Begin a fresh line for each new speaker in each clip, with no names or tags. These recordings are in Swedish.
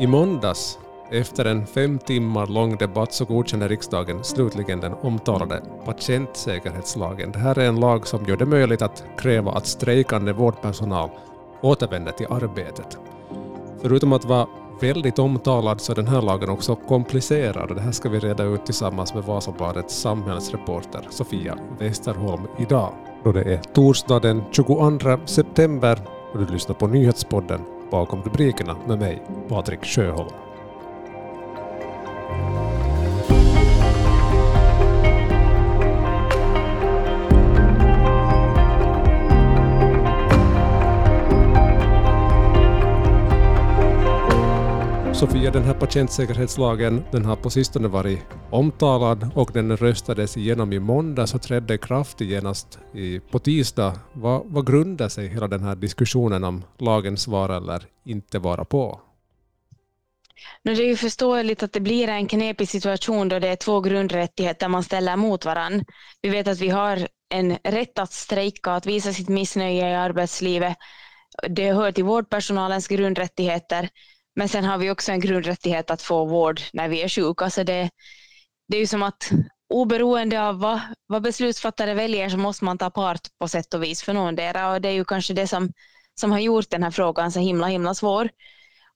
I måndags, efter en fem timmar lång debatt, så godkände riksdagen slutligen den omtalade patientsäkerhetslagen. Det här är en lag som gör det möjligt att kräva att strejkande vårdpersonal återvänder till arbetet. Förutom att vara väldigt omtalad så är den här lagen också komplicerad det här ska vi reda ut tillsammans med Vasabladets samhällsreporter Sofia Westerholm idag. Då det är torsdag den 22 september och du lyssnar på nyhetspodden Bakom rubrikerna med mig, Patrik Sjöholm. Sofia, den här patientsäkerhetslagen den har på sistone varit omtalad och den röstades igenom i måndags och trädde i kraft genast på tisdag. Vad, vad grundar sig hela den här diskussionen om lagens vara eller inte vara på?
det är ju förståeligt att det blir en knepig situation då det är två grundrättigheter man ställer mot varandra. Vi vet att vi har en rätt att strejka, att visa sitt missnöje i arbetslivet. Det hör till vårdpersonalens grundrättigheter. Men sen har vi också en grundrättighet att få vård när vi är sjuka. Så det, det är ju som att oberoende av vad, vad beslutsfattare väljer så måste man ta part på sätt och vis för någondera. Och det är ju kanske det som, som har gjort den här frågan så himla himla svår.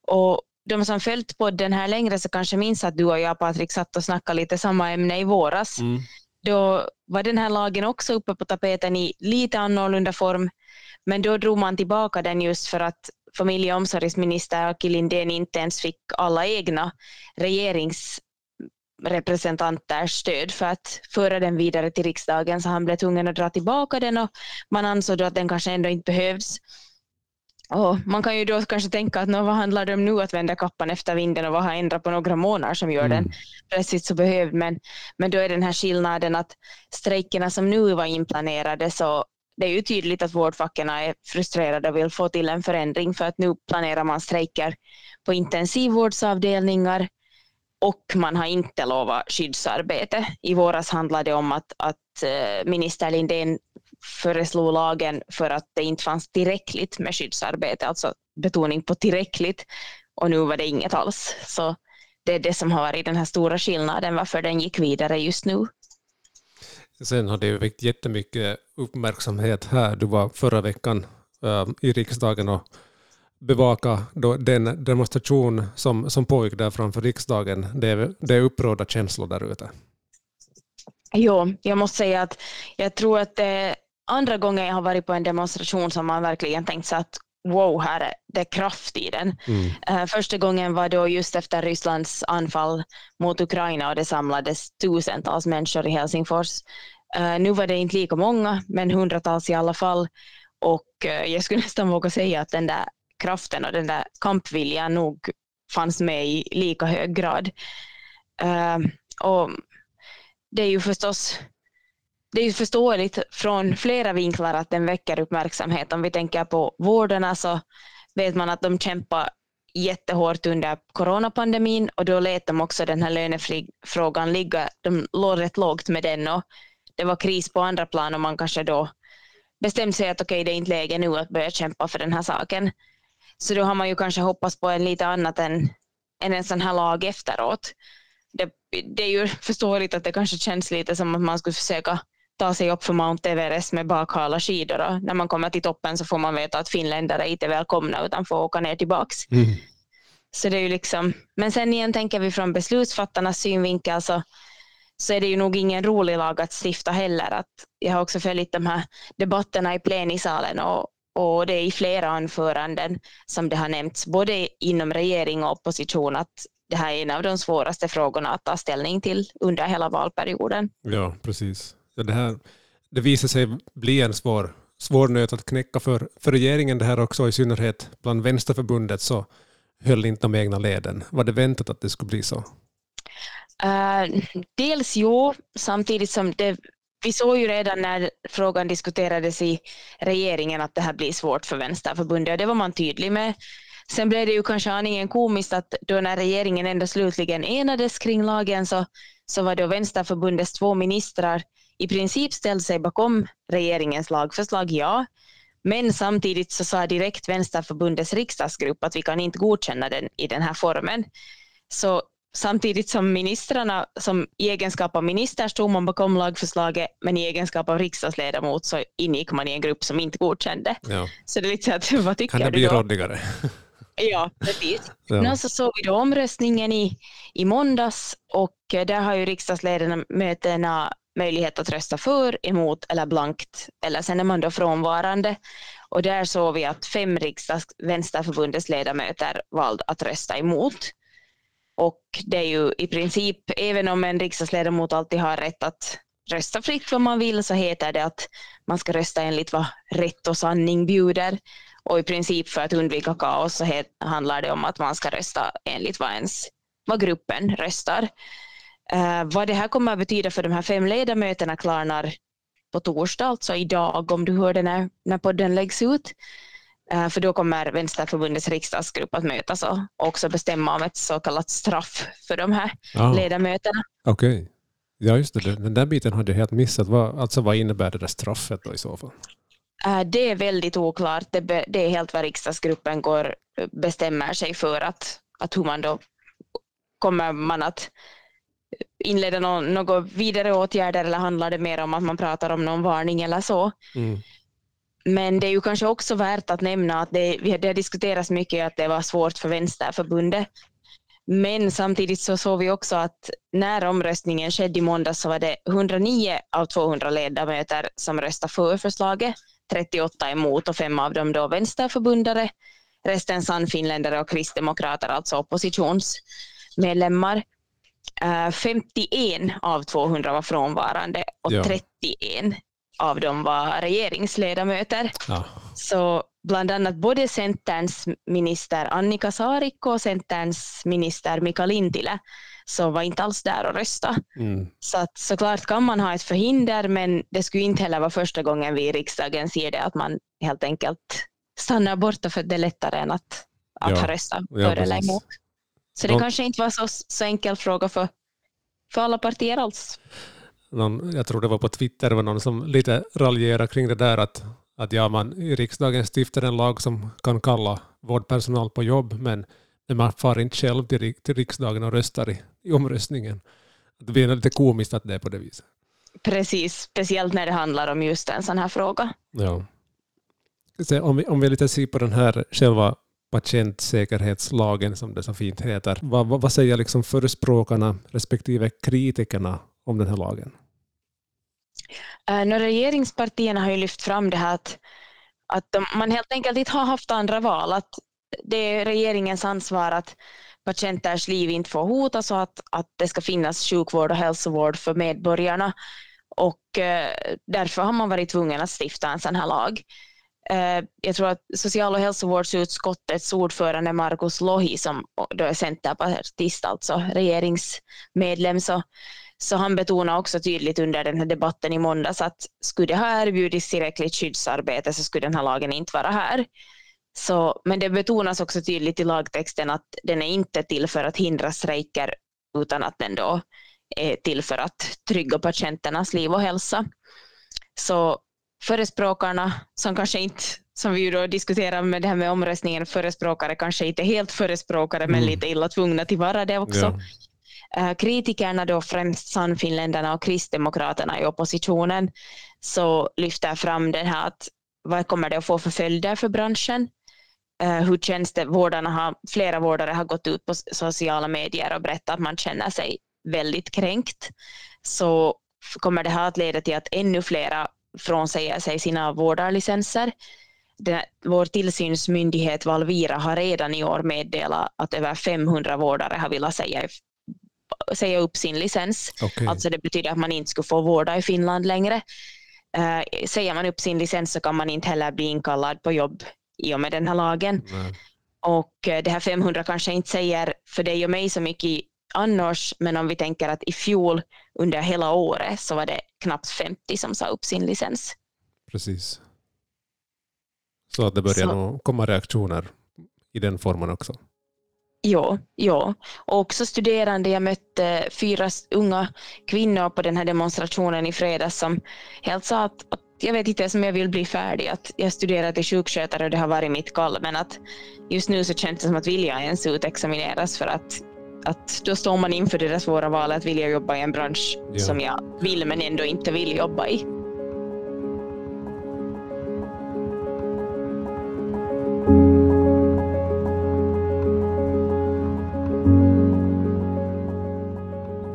Och de som följt podden här längre så kanske minns att du och jag Patrik satt och snackade lite samma ämne i våras. Mm. Då var den här lagen också uppe på tapeten i lite annorlunda form. Men då drog man tillbaka den just för att familje och omsorgsminister Aki Lindén inte ens fick alla egna regeringsrepresentanters stöd för att föra den vidare till riksdagen, så han blev tvungen att dra tillbaka den och man ansåg då att den kanske ändå inte behövs. Och man kan ju då kanske tänka att vad handlar det om nu att vända kappan efter vinden och vad har ändrat på några månader som gör mm. den plötsligt så behövd. Men, men då är den här skillnaden att strejkerna som nu var inplanerade så det är ju tydligt att vårdfacken är frustrerade och vill få till en förändring för att nu planerar man strejker på intensivvårdsavdelningar och man har inte lovat skyddsarbete. I våras handlade det om att, att eh, minister Lindén föreslog lagen för att det inte fanns tillräckligt med skyddsarbete, alltså betoning på tillräckligt, och nu var det inget alls. Så det är det som har varit den här stora skillnaden varför den gick vidare just nu.
Sen har det ju väckt jättemycket uppmärksamhet här. Du var förra veckan äh, i riksdagen och bevaka den demonstration som, som pågick där framför riksdagen. Det är, det är upprörda känslor där ute.
Jo, jag måste säga att jag tror att det är andra gången jag har varit på en demonstration som man verkligen tänkt sig att wow, här är det kraft i den. Mm. Uh, första gången var då just efter Rysslands anfall mot Ukraina och det samlades tusentals människor i Helsingfors. Uh, nu var det inte lika många, men hundratals i alla fall. Och uh, jag skulle nästan våga säga att den där kraften och den där kampviljan nog fanns med i lika hög grad. och det är ju förstås det är ju förståeligt från flera vinklar att den väcker uppmärksamhet. Om vi tänker på vårdarna så alltså, vet man att de kämpar jättehårt under coronapandemin och då lät de också den här lönefrågan ligga. De låg rätt lågt med den och det var kris på andra plan och man kanske då bestämde sig att okej, okay, det är inte läge nu att börja kämpa för den här saken. Så då har man ju kanske hoppats på en lite annat än, än en sån här lag efteråt. Det, det är ju förståeligt att det kanske känns lite som att man skulle försöka ta sig upp för Mount Everest med bakhala skidor och när man kommer till toppen så får man veta att finländare inte är välkomna utan får åka ner tillbaks. Mm. Så det är ju liksom, men sen igen tänker vi från beslutsfattarnas synvinkel så, så är det ju nog ingen rolig lag att stifta heller. Att jag har också följt de här debatterna i plenisalen och, och det är i flera anföranden som det har nämnts, både inom regering och opposition, att det här är en av de svåraste frågorna att ta ställning till under hela valperioden.
Ja, precis. Det, här, det visar sig bli en svår, svår nöt att knäcka för, för regeringen det här också, i synnerhet bland Vänsterförbundet så höll inte de egna leden. Var det väntat att det skulle bli så?
Uh, dels jo, samtidigt som det, vi såg ju redan när frågan diskuterades i regeringen att det här blir svårt för Vänsterförbundet och det var man tydlig med. Sen blev det ju kanske aningen komiskt att då när regeringen ändå slutligen enades kring lagen så, så var då Vänsterförbundets två ministrar i princip ställde sig bakom regeringens lagförslag, ja. Men samtidigt så sa direkt Vänsterförbundets riksdagsgrupp att vi kan inte godkänna den i den här formen. Så samtidigt som ministrarna, som i egenskap av minister stod man bakom lagförslaget, men i egenskap av riksdagsledamot så ingick man i en grupp som inte godkände. Ja. Så det är lite så att, vad tycker
kan det
bli
råddigare?
Ja, precis. Ja. Men så såg vi då omröstningen i, i måndags och där har ju riksdagsledamöterna möjlighet att rösta för, emot eller blankt, eller sen är man då frånvarande. Och där såg vi att fem riksdags Vänsterförbundets ledamöter valde att rösta emot. Och det är ju i princip, även om en riksdagsledamot alltid har rätt att rösta fritt vad man vill, så heter det att man ska rösta enligt vad rätt och sanning bjuder. Och i princip för att undvika kaos så handlar det om att man ska rösta enligt vad, ens, vad gruppen röstar. Uh, vad det här kommer att betyda för de här fem ledamöterna klarnar på torsdag, alltså idag om du hör det när, när podden läggs ut. Uh, för då kommer Vänsterförbundets riksdagsgrupp att mötas och också bestämma om ett så kallat straff för de här ah. ledamöterna.
Okej. Okay. Ja, just det. Den där biten hade jag helt missat. Vad, alltså, vad innebär det där straffet då i så fall?
Uh, det är väldigt oklart. Det är helt vad riksdagsgruppen går, bestämmer sig för att, att hur man då kommer man att inleda någon, några vidare åtgärder eller handlar det mer om att man pratar om någon varning eller så? Mm. Men det är ju kanske också värt att nämna att det, det har diskuterats mycket att det var svårt för Vänsterförbundet. Men samtidigt så såg vi också att när omröstningen skedde i måndag så var det 109 av 200 ledamöter som röstade för förslaget, 38 emot och fem av dem då vänsterförbundare, resten sannfinländare och kristdemokrater, alltså oppositionsmedlemmar. 51 eh, av 200 var frånvarande och ja. 31 av dem var regeringsledamöter. Ja. Så bland annat både Centerns minister Annika Saarikko och Centerns minister Mika Lintilä så var inte alls där och rösta. Mm. Så att, såklart kan man ha ett förhinder men det skulle inte heller vara första gången vi i riksdagen ser det att man helt enkelt stannar borta för det är lättare än att, att ja. ha röstat ja, eller emot. Så det någon, kanske inte var så, så enkel fråga för, för alla partier alls.
Någon, jag tror det var på Twitter, var någon som lite raljerade kring det där att, att ja, man i riksdagen stiftar en lag som kan kalla vårdpersonal på jobb, men, men man far inte själv till, till riksdagen och röstar i, i omröstningen. Det blir lite komiskt att det är på det viset.
Precis, speciellt när det handlar om just en sån här fråga.
Ja. om, vi, om vi lite ser på den här själva patientsäkerhetslagen som det så fint heter. Vad, vad, vad säger liksom förespråkarna respektive kritikerna om den här lagen?
Uh, regeringspartierna har ju lyft fram det här att, att man helt enkelt inte har haft andra val. Att det är regeringens ansvar att patienters liv inte får hotas och att, att det ska finnas sjukvård och hälsovård för medborgarna. Och uh, därför har man varit tvungen att stifta en sån här lag. Eh, jag tror att social och hälsovårdsutskottets ordförande Markus Lohi, som då är centerpartist, alltså regeringsmedlem, så, så han betonade också tydligt under den här debatten i måndags att skulle det ha erbjudits tillräckligt skyddsarbete så skulle den här lagen inte vara här. Så, men det betonas också tydligt i lagtexten att den är inte till för att hindra strejker utan att den då är till för att trygga patienternas liv och hälsa. Så förespråkarna som kanske inte, som vi ju då diskuterar med det här med omröstningen, förespråkare kanske inte helt förespråkare mm. men lite illa tvungna till vara det också. Ja. Uh, kritikerna då främst Sannfinländarna och Kristdemokraterna i oppositionen så lyfter fram det här att vad kommer det att få för följder för branschen? Uh, hur känns det? Vårdarna har, flera vårdare har gått ut på sociala medier och berättat att man känner sig väldigt kränkt. Så kommer det här att leda till att ännu flera frånsäger sig sina vårdarlicenser. Den, vår tillsynsmyndighet Valvira har redan i år meddelat att över 500 vårdare har velat säga, säga upp sin licens. Okay. Alltså det betyder att man inte skulle få vårda i Finland längre. Uh, säger man upp sin licens så kan man inte heller bli inkallad på jobb i och med den här lagen. Mm. Och uh, det här 500 kanske inte säger för dig och mig så mycket annars, men om vi tänker att i fjol under hela året så var det knappt 50 som sa upp sin licens.
Precis. Så att det börjar så. komma reaktioner i den formen också.
Ja, ja. Och också studerande. Jag mötte fyra unga kvinnor på den här demonstrationen i fredags som helt sa att, att jag vet inte om jag vill bli färdig. Att jag studerar till sjukskötare och det har varit mitt kall, men att just nu så känns det som att vill jag ens utexamineras för att, att då står man inför det där svåra valet att vilja jobba i en bransch ja. som jag vill men ändå inte vill jobba i.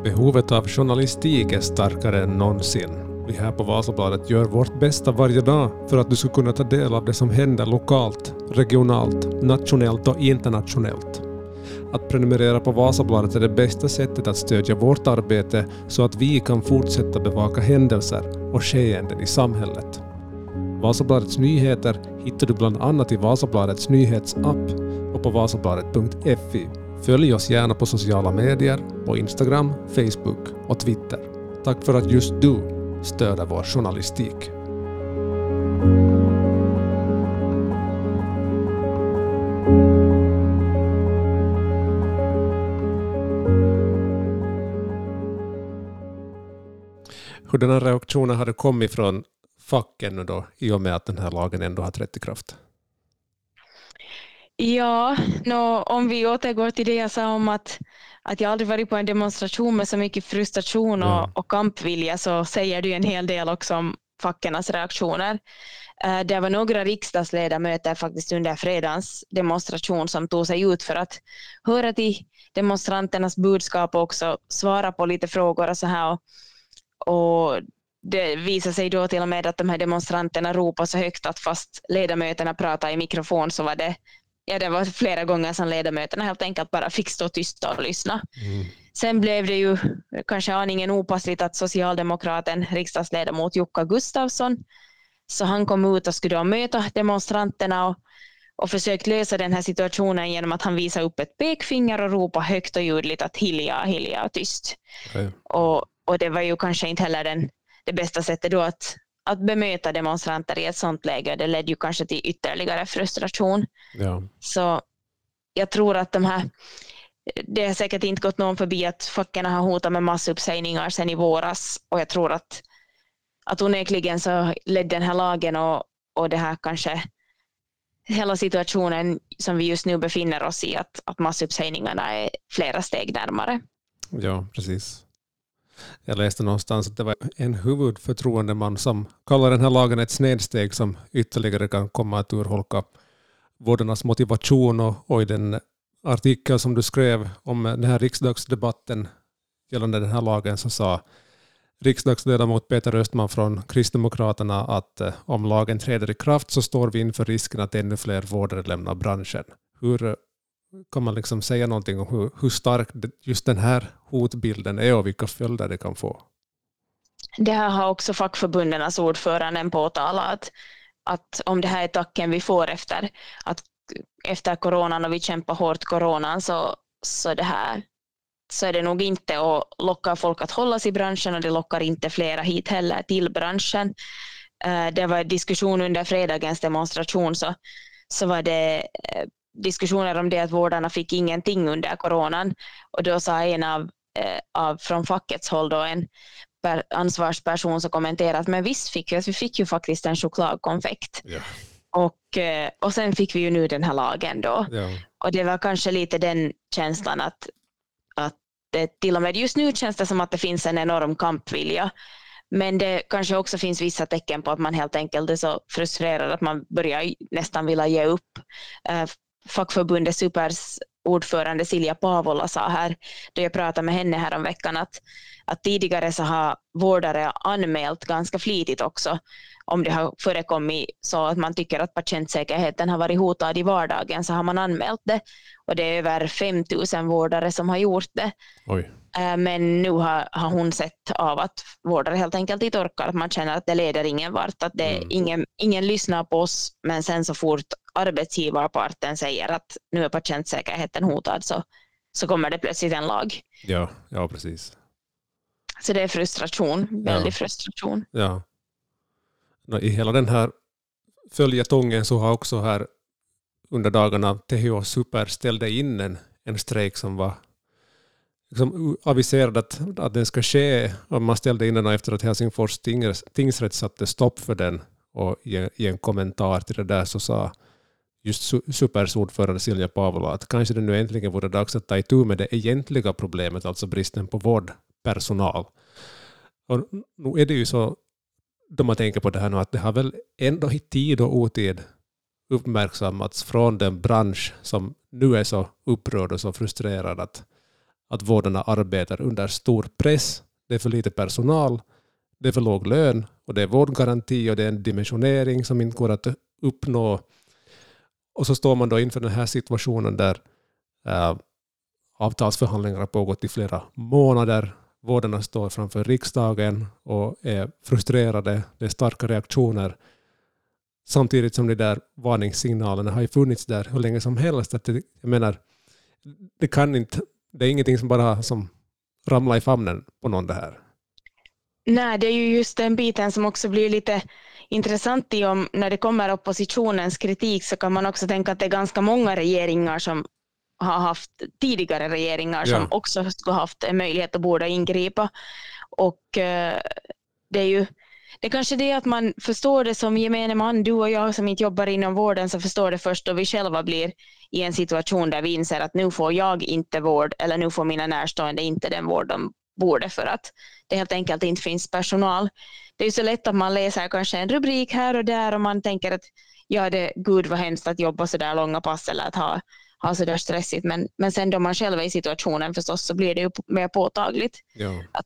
Behovet av journalistik är starkare än någonsin. Vi här på Vasabladet gör vårt bästa varje dag för att du ska kunna ta del av det som händer lokalt, regionalt, nationellt och internationellt. Att prenumerera på Vasabladet är det bästa sättet att stödja vårt arbete så att vi kan fortsätta bevaka händelser och skeenden i samhället. Vasabladets nyheter hittar du bland annat i Vasabladets nyhetsapp och på vasabladet.fi Följ oss gärna på sociala medier, på Instagram, Facebook och Twitter. Tack för att just du stöder vår journalistik. Hur den här reaktionen hade kommit från facken då, i och med att den här lagen ändå har trätt i kraft?
Ja, no, om vi återgår till det jag sa om att, att jag aldrig varit på en demonstration med så mycket frustration och, ja. och kampvilja så säger ju en hel del också om fackernas reaktioner. Uh, det var några riksdagsledamöter faktiskt under fredagens demonstration som tog sig ut för att höra till demonstranternas budskap och också svara på lite frågor och så här. Och, och det visade sig då till och med att de här demonstranterna ropade så högt att fast ledamöterna pratade i mikrofon så var det ja, det var flera gånger som ledamöterna helt enkelt bara fick stå tysta och lyssna. Mm. Sen blev det ju kanske aningen opassligt att socialdemokraten, riksdagsledamot Jukka Gustafsson, så han kom ut och skulle då möta demonstranterna och, och försökt lösa den här situationen genom att han visade upp ett pekfinger och ropade högt och ljudligt att Hilja, Hilja, tyst. Okay. Och, och det var ju kanske inte heller den, det bästa sättet då att, att bemöta demonstranter i ett sådant läge. Det ledde ju kanske till ytterligare frustration. Ja. Så jag tror att de här, det har säkert inte gått någon förbi att facken har hotat med massuppsägningar sedan i våras och jag tror att, att onekligen så ledde den här lagen och, och det här kanske hela situationen som vi just nu befinner oss i, att, att massuppsägningarna är flera steg närmare.
Ja, precis. Jag läste någonstans att det var en huvudförtroendeman som kallar den här lagen ett snedsteg som ytterligare kan komma att urholka vårdarnas motivation och, och i den artikel som du skrev om den här riksdagsdebatten gällande den här lagen så sa riksdagsledamot Peter Östman från Kristdemokraterna att eh, om lagen träder i kraft så står vi inför risken att ännu fler vårdare lämnar branschen. Hur kan man liksom säga någonting om hur, hur stark just den här hotbilden är och vilka följder det kan få?
Det här har också fackförbundens ordförande påtalat att, att om det här är tacken vi får efter, att efter coronan och vi kämpar hårt coronan så, så, det här, så är det nog inte att locka folk att hålla sig i branschen och det lockar inte flera hit heller till branschen. Eh, det var diskussion under fredagens demonstration så, så var det eh, diskussioner om det att vårdarna fick ingenting under coronan och då sa en av, eh, av från fackets håll då en per, ansvarsperson som kommenterade att men visst fick vi, vi fick ju faktiskt en chokladkonfekt. Ja. Och, eh, och sen fick vi ju nu den här lagen då. Ja. Och det var kanske lite den känslan att, att det, till och med just nu känns det som att det finns en enorm kampvilja. Men det kanske också finns vissa tecken på att man helt enkelt är så frustrerad att man börjar nästan vilja ge upp. Fackförbundet Supers ordförande Silja Pavola sa här, då jag pratade med henne här om veckan att, att tidigare så har vårdare anmält ganska flitigt också om det har förekommit så att man tycker att patientsäkerheten har varit hotad i vardagen så har man anmält det och det är över 5 000 vårdare som har gjort det. Oj. Eh, men nu har, har hon sett av att vårdare helt enkelt inte orkar, att man känner att det leder ingen vart, att det, mm. ingen, ingen lyssnar på oss, men sen så fort arbetsgivarparten säger att nu är patientsäkerheten hotad så, så kommer det plötsligt en lag.
Ja, ja precis.
Så det är frustration, väldig ja. frustration.
Ja. I hela den här följetongen så har också här under dagarna THO Super ställde in en, en strejk som var liksom aviserade att, att den ska ske. Och man ställde in den efter att Helsingfors tingsrätt satte stopp för den. Och i, i en kommentar till det där så sa just Supers ordförande Silja Pavola att kanske det nu äntligen vore dags att ta itu med det egentliga problemet, alltså bristen på vårdpersonal. Och nu är det ju så, då man tänker på det här nu, att det har väl ändå i tid och otid uppmärksammats från den bransch som nu är så upprörd och så frustrerad att, att vårdarna arbetar under stor press. Det är för lite personal, det är för låg lön och det är vårdgaranti och det är en dimensionering som inte går att uppnå. Och så står man då inför den här situationen där äh, avtalsförhandlingar har pågått i flera månader. Vårdarna står framför riksdagen och är frustrerade. Det är starka reaktioner. Samtidigt som de där varningssignalerna har ju funnits där hur länge som helst. Att det, jag menar, det, kan inte, det är ingenting som bara som ramlar i famnen på någon det här.
Nej, det är ju just den biten som också blir lite intressant i om när det kommer oppositionens kritik så kan man också tänka att det är ganska många regeringar som har haft tidigare regeringar ja. som också skulle haft en möjlighet att borde ingripa. Och eh, det är ju det är kanske det att man förstår det som gemene man, du och jag som inte jobbar inom vården, så förstår det först då vi själva blir i en situation där vi inser att nu får jag inte vård eller nu får mina närstående inte den vård de borde för att det helt enkelt inte finns personal. Det är så lätt att man läser kanske en rubrik här och där och man tänker att ja, det gud vad hemskt att jobba så där långa pass eller att ha, ha så där stressigt. Men, men sen då man själv är i situationen förstås så blir det ju mer påtagligt. Ja. Att,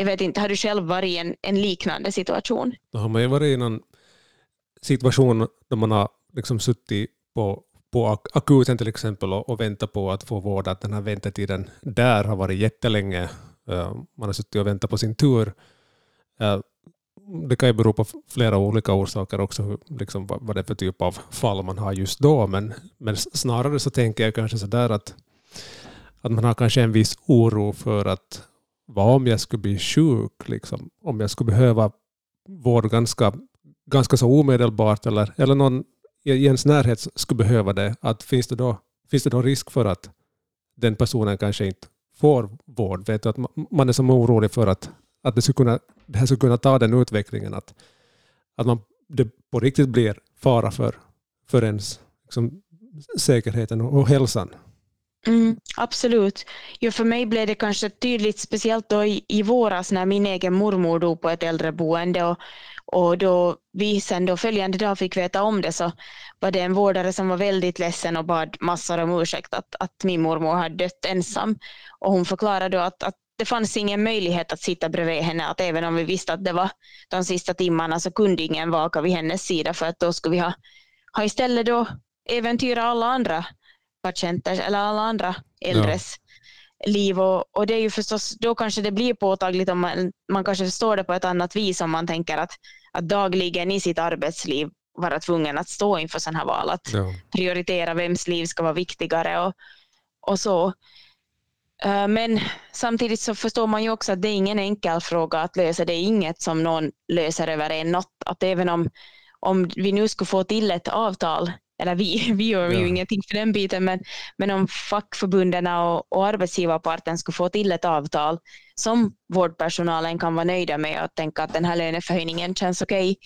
jag vet inte, har du själv varit i en, en liknande situation?
Då har man ju varit i någon situation där man har liksom suttit på på akuten till exempel och, och väntat på att få vård, att den här väntetiden där har varit jättelänge eh, man har suttit och väntat på sin tur. Eh, det kan ju bero på flera olika orsaker också, liksom vad det är för typ av fall man har just då, men, men snarare så tänker jag kanske sådär att, att man har kanske en viss oro för att vad om jag skulle bli sjuk, liksom, om jag skulle behöva vård ganska, ganska så omedelbart eller, eller någon i ens närhet skulle behöva det, att finns det då, finns det då risk för att den personen kanske inte får vård. Vet du, att man är så orolig för att, att det, skulle kunna, det här skulle kunna ta den utvecklingen. Att, att man, det på riktigt blir fara för, för ens liksom, säkerheten och, och hälsan.
Mm, absolut. Jo, för mig blev det kanske tydligt, speciellt då i, i våras när min egen mormor dog på ett äldreboende och, och då vi sen då följande dag fick veta om det så var det en vårdare som var väldigt ledsen och bad massor om ursäkt att, att min mormor hade dött ensam. Och hon förklarade då att, att det fanns ingen möjlighet att sitta bredvid henne, att även om vi visste att det var de sista timmarna så kunde ingen vaka vid hennes sida för att då skulle vi ha, ha istället då äventyra alla andra patienter eller alla andra äldres ja. liv. Och, och det är ju förstås, då kanske det blir påtagligt om man, man kanske förstår det på ett annat vis om man tänker att, att dagligen i sitt arbetsliv vara tvungen att stå inför sådana här val, att ja. prioritera vems liv ska vara viktigare och, och så. Eh, men samtidigt så förstår man ju också att det är ingen enkel fråga att lösa. Det är inget som någon löser över en natt. Att även om, om vi nu skulle få till ett avtal, eller vi, vi gör ju ingenting för den biten, men, men om fackförbunden och, och arbetsgivarparten skulle få till ett avtal som vårdpersonalen kan vara nöjda med och tänka att den här löneförhöjningen känns okej, okay,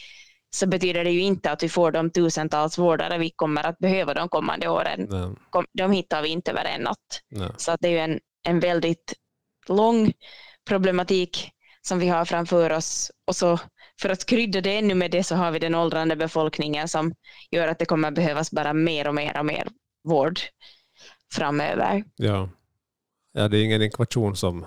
så betyder det ju inte att vi får de tusentals vårdare vi kommer att behöva de kommande åren. Nej. De hittar vi inte över en natt. Nej. Så det är ju en, en väldigt lång problematik som vi har framför oss. Och så för att krydda det ännu med det så har vi den åldrande befolkningen som gör att det kommer behövas bara mer och mer och mer vård framöver.
Ja, ja det är ingen ekvation som,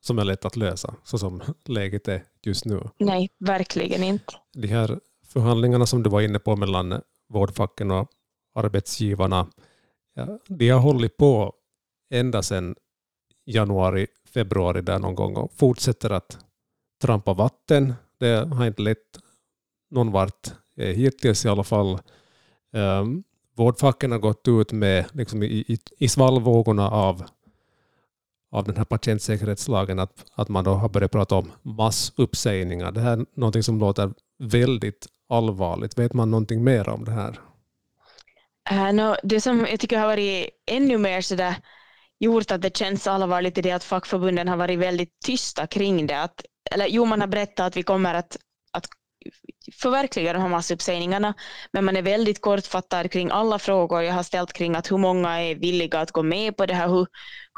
som är lätt att lösa så som läget är just nu.
Nej, verkligen inte.
De här förhandlingarna som du var inne på mellan vårdfacken och arbetsgivarna, ja, de har hållit på ända sedan januari, februari där någon gång och fortsätter att trampa vatten. Det har inte lett någon vart eh, hittills i alla fall. Um, vårdfacken har gått ut med liksom i, i, i svallvågorna av, av den här patientsäkerhetslagen att, att man då har börjat prata om massuppsägningar. Det här är någonting som låter väldigt allvarligt. Vet man någonting mer om det här?
Äh, uh, no, det som jag tycker har varit ännu mer sådär gjort att det känns allvarligt i det att fackförbunden har varit väldigt tysta kring det. Att, eller jo, man har berättat att vi kommer att, att förverkliga de här massuppsägningarna, men man är väldigt kortfattad kring alla frågor jag har ställt kring att hur många är villiga att gå med på det här, hur,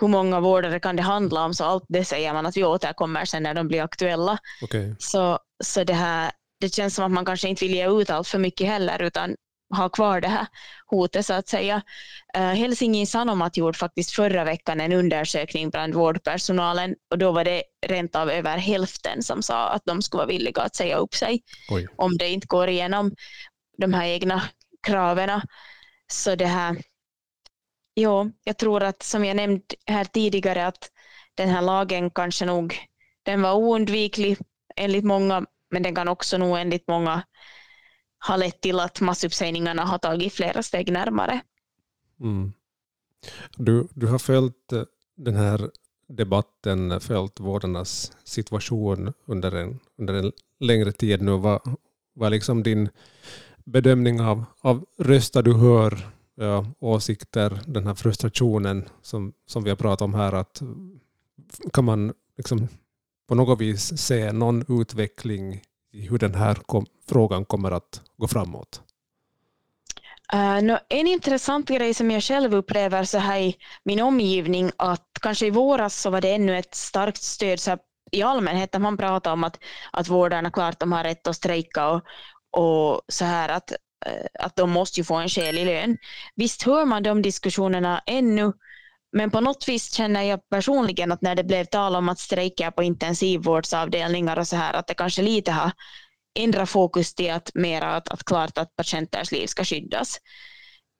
hur många vårdare kan det handla om, så allt det säger man att vi återkommer sen när de blir aktuella.
Okay.
Så, så det här det känns som att man kanske inte vill ge ut allt för mycket heller, utan ha kvar det här hotet så att säga. Uh, Helsingin Sanomat gjorde faktiskt förra veckan en undersökning bland vårdpersonalen och då var det rent av över hälften som sa att de skulle vara villiga att säga upp sig
Oj.
om det inte går igenom de här egna kraven. Så det här, ja, jag tror att som jag nämnt här tidigare att den här lagen kanske nog, den var oundviklig enligt många, men den kan också nog enligt många har lett till att massuppsägningarna har tagit flera steg närmare.
Mm. Du, du har följt eh, den här debatten, följt vårdarnas situation under en, under en längre tid nu. Vad, vad är liksom din bedömning av, av röster du hör, ja, åsikter, den här frustrationen som, som vi har pratat om här? Att, kan man liksom på något vis se någon utveckling i hur den här kom, frågan kommer att gå framåt?
Eh, uh, no, en intressant grej som jag själv upplever så här i min omgivning att kanske i våras så var det ännu ett starkt stöd så i allmänhet när man pratar om att, att vårdarna klart de har rätt att strejka och, och så här att, uh, att de måste ju få en skälig lön. Visst hör man de diskussionerna ännu men på något vis känner jag personligen att när det blev tal om att strejka på intensivvårdsavdelningar och så här, att det kanske lite har ändrat fokus till att mera att, att klart att patienters liv ska skyddas.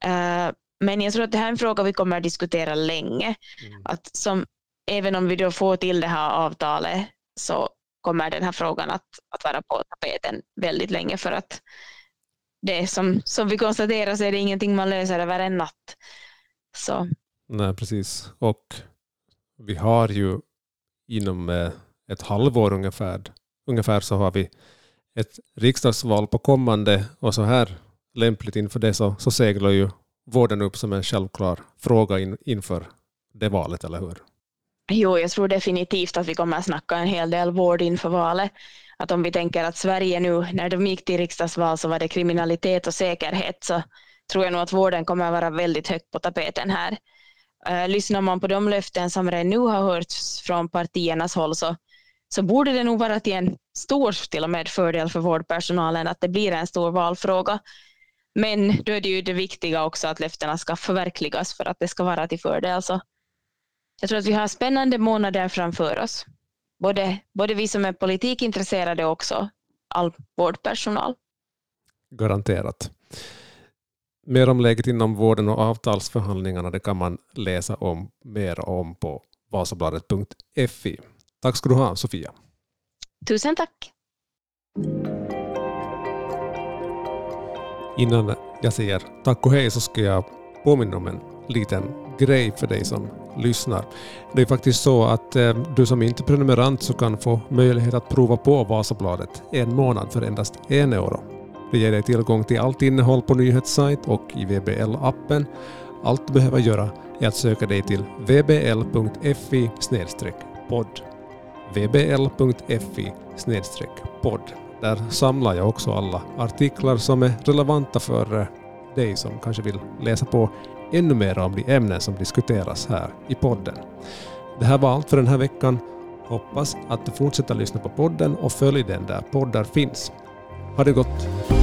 Uh, men jag tror att det här är en fråga vi kommer att diskutera länge. Mm. Att som, även om vi då får till det här avtalet så kommer den här frågan att, att vara på tapeten väldigt länge för att det som, som vi konstaterar så är det ingenting man löser över en natt. Så
Nej, precis. Och vi har ju inom eh, ett halvår ungefär, ungefär så har vi ett riksdagsval på kommande och så här lämpligt inför det så, så seglar ju vården upp som en självklar fråga in, inför det valet, eller hur?
Jo, jag tror definitivt att vi kommer att snacka en hel del vård inför valet. Att om vi tänker att Sverige nu, när de gick till riksdagsval så var det kriminalitet och säkerhet, så tror jag nog att vården kommer att vara väldigt högt på tapeten här. Eh, lyssnar man på de löften som redan nu har hörts från partiernas håll så, så borde det nog vara till en stor till och med fördel för vårdpersonalen att det blir en stor valfråga. Men då är det ju det viktiga också att löftena ska förverkligas för att det ska vara till fördel. Så jag tror att vi har spännande månader framför oss. Både, både vi som är politikintresserade och också all vårdpersonal.
Garanterat. Mer om läget inom vården och avtalsförhandlingarna det kan man läsa om mer om på vasabladet.fi. Tack ska du ha, Sofia.
Tusen tack.
Innan jag säger tack och hej så ska jag påminna om en liten grej för dig som lyssnar. Det är faktiskt så att eh, du som inte är prenumerant så kan få möjlighet att prova på Vasabladet en månad för endast en euro. Det ger dig tillgång till allt innehåll på nyhetssajt och i VBL-appen. Allt du behöver göra är att söka dig till vbl.fi podd. vbl.fi podd. Där samlar jag också alla artiklar som är relevanta för dig som kanske vill läsa på ännu mer om de ämnen som diskuteras här i podden. Det här var allt för den här veckan. Hoppas att du fortsätter lyssna på podden och följ den där poddar finns. Ha det gott!